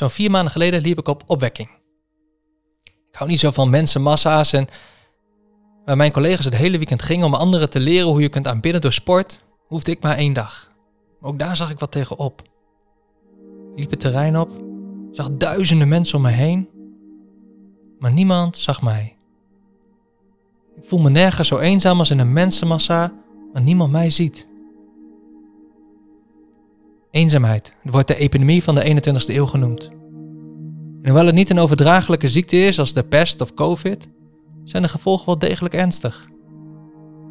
Zo'n vier maanden geleden liep ik op opwekking. Ik hou niet zo van mensenmassa's en waar mijn collega's het hele weekend gingen om anderen te leren hoe je kunt aanbidden door sport, hoefde ik maar één dag. Ook daar zag ik wat tegenop. Ik liep het terrein op, zag duizenden mensen om me heen, maar niemand zag mij. Ik voel me nergens zo eenzaam als in een mensenmassa waar niemand mij ziet. Eenzaamheid wordt de epidemie van de 21ste eeuw genoemd. En hoewel het niet een overdraaglijke ziekte is als de pest of COVID, zijn de gevolgen wel degelijk ernstig.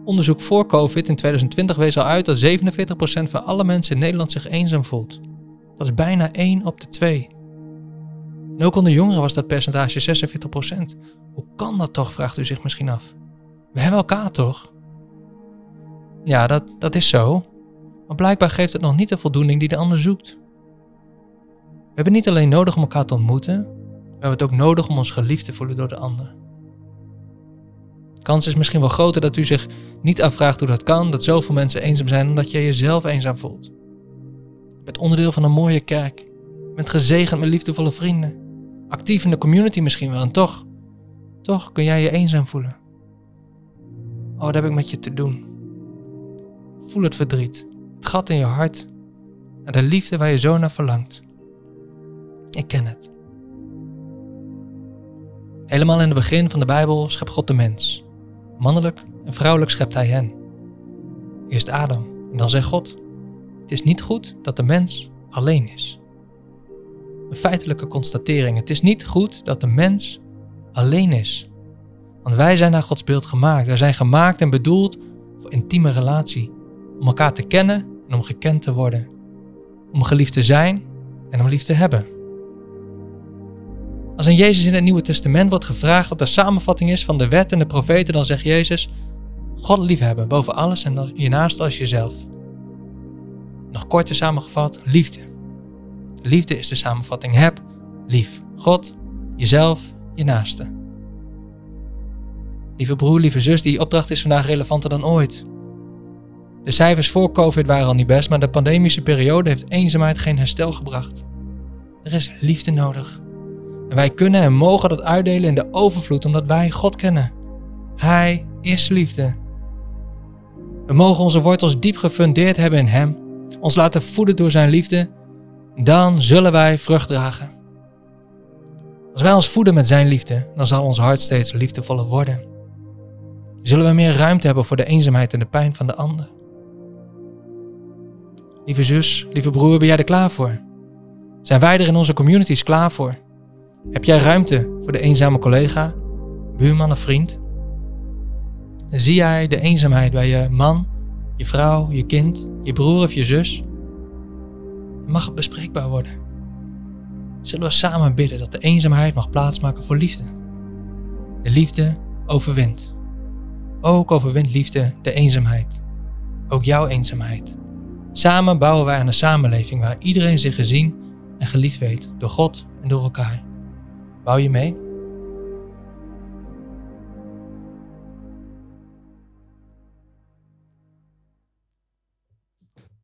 Onderzoek voor COVID in 2020 wees al uit dat 47% van alle mensen in Nederland zich eenzaam voelt. Dat is bijna 1 op de 2. En ook onder jongeren was dat percentage 46%. Hoe kan dat toch, vraagt u zich misschien af. We hebben elkaar toch? Ja, dat, dat is zo. Maar blijkbaar geeft het nog niet de voldoening die de ander zoekt. We hebben niet alleen nodig om elkaar te ontmoeten, we hebben het ook nodig om ons geliefd te voelen door de ander. De kans is misschien wel groter dat u zich niet afvraagt hoe dat kan, dat zoveel mensen eenzaam zijn omdat je jezelf eenzaam voelt. Bent onderdeel van een mooie kerk, bent gezegend met liefdevolle vrienden, actief in de community misschien wel en toch, toch kun jij je eenzaam voelen. Oh, wat heb ik met je te doen? Voel het verdriet, het gat in je hart, naar de liefde waar je zo naar verlangt. Ik ken het. Helemaal in het begin van de Bijbel schept God de mens. Mannelijk en vrouwelijk schept hij hen. Eerst Adam en dan zegt God: Het is niet goed dat de mens alleen is. Een feitelijke constatering: het is niet goed dat de mens alleen is. Want wij zijn naar Gods beeld gemaakt. Wij zijn gemaakt en bedoeld voor intieme relatie. Om elkaar te kennen en om gekend te worden. Om geliefd te zijn en om lief te hebben. Als aan Jezus in het Nieuwe Testament wordt gevraagd wat de samenvatting is van de wet en de profeten, dan zegt Jezus: God liefhebben boven alles en je naast als jezelf. Nog korter samengevat, liefde. Liefde is de samenvatting. Heb lief. God, jezelf, je naaste. Lieve broer, lieve zus, die opdracht is vandaag relevanter dan ooit. De cijfers voor COVID waren al niet best, maar de pandemische periode heeft eenzaamheid geen herstel gebracht. Er is liefde nodig. En wij kunnen en mogen dat uitdelen in de overvloed omdat wij God kennen. Hij is liefde. We mogen onze wortels diep gefundeerd hebben in Hem, ons laten voeden door Zijn liefde, dan zullen wij vrucht dragen. Als wij ons voeden met Zijn liefde, dan zal ons hart steeds liefdevoller worden. Zullen we meer ruimte hebben voor de eenzaamheid en de pijn van de ander. Lieve zus, lieve broer, ben jij er klaar voor? Zijn wij er in onze communities klaar voor? Heb jij ruimte voor de eenzame collega, buurman of vriend? Zie jij de eenzaamheid bij je man, je vrouw, je kind, je broer of je zus? Mag het bespreekbaar worden? Zullen we samen bidden dat de eenzaamheid mag plaatsmaken voor liefde? De liefde overwint. Ook overwint liefde de eenzaamheid. Ook jouw eenzaamheid. Samen bouwen wij aan een samenleving waar iedereen zich gezien en geliefd weet door God en door elkaar. Bouw je mee?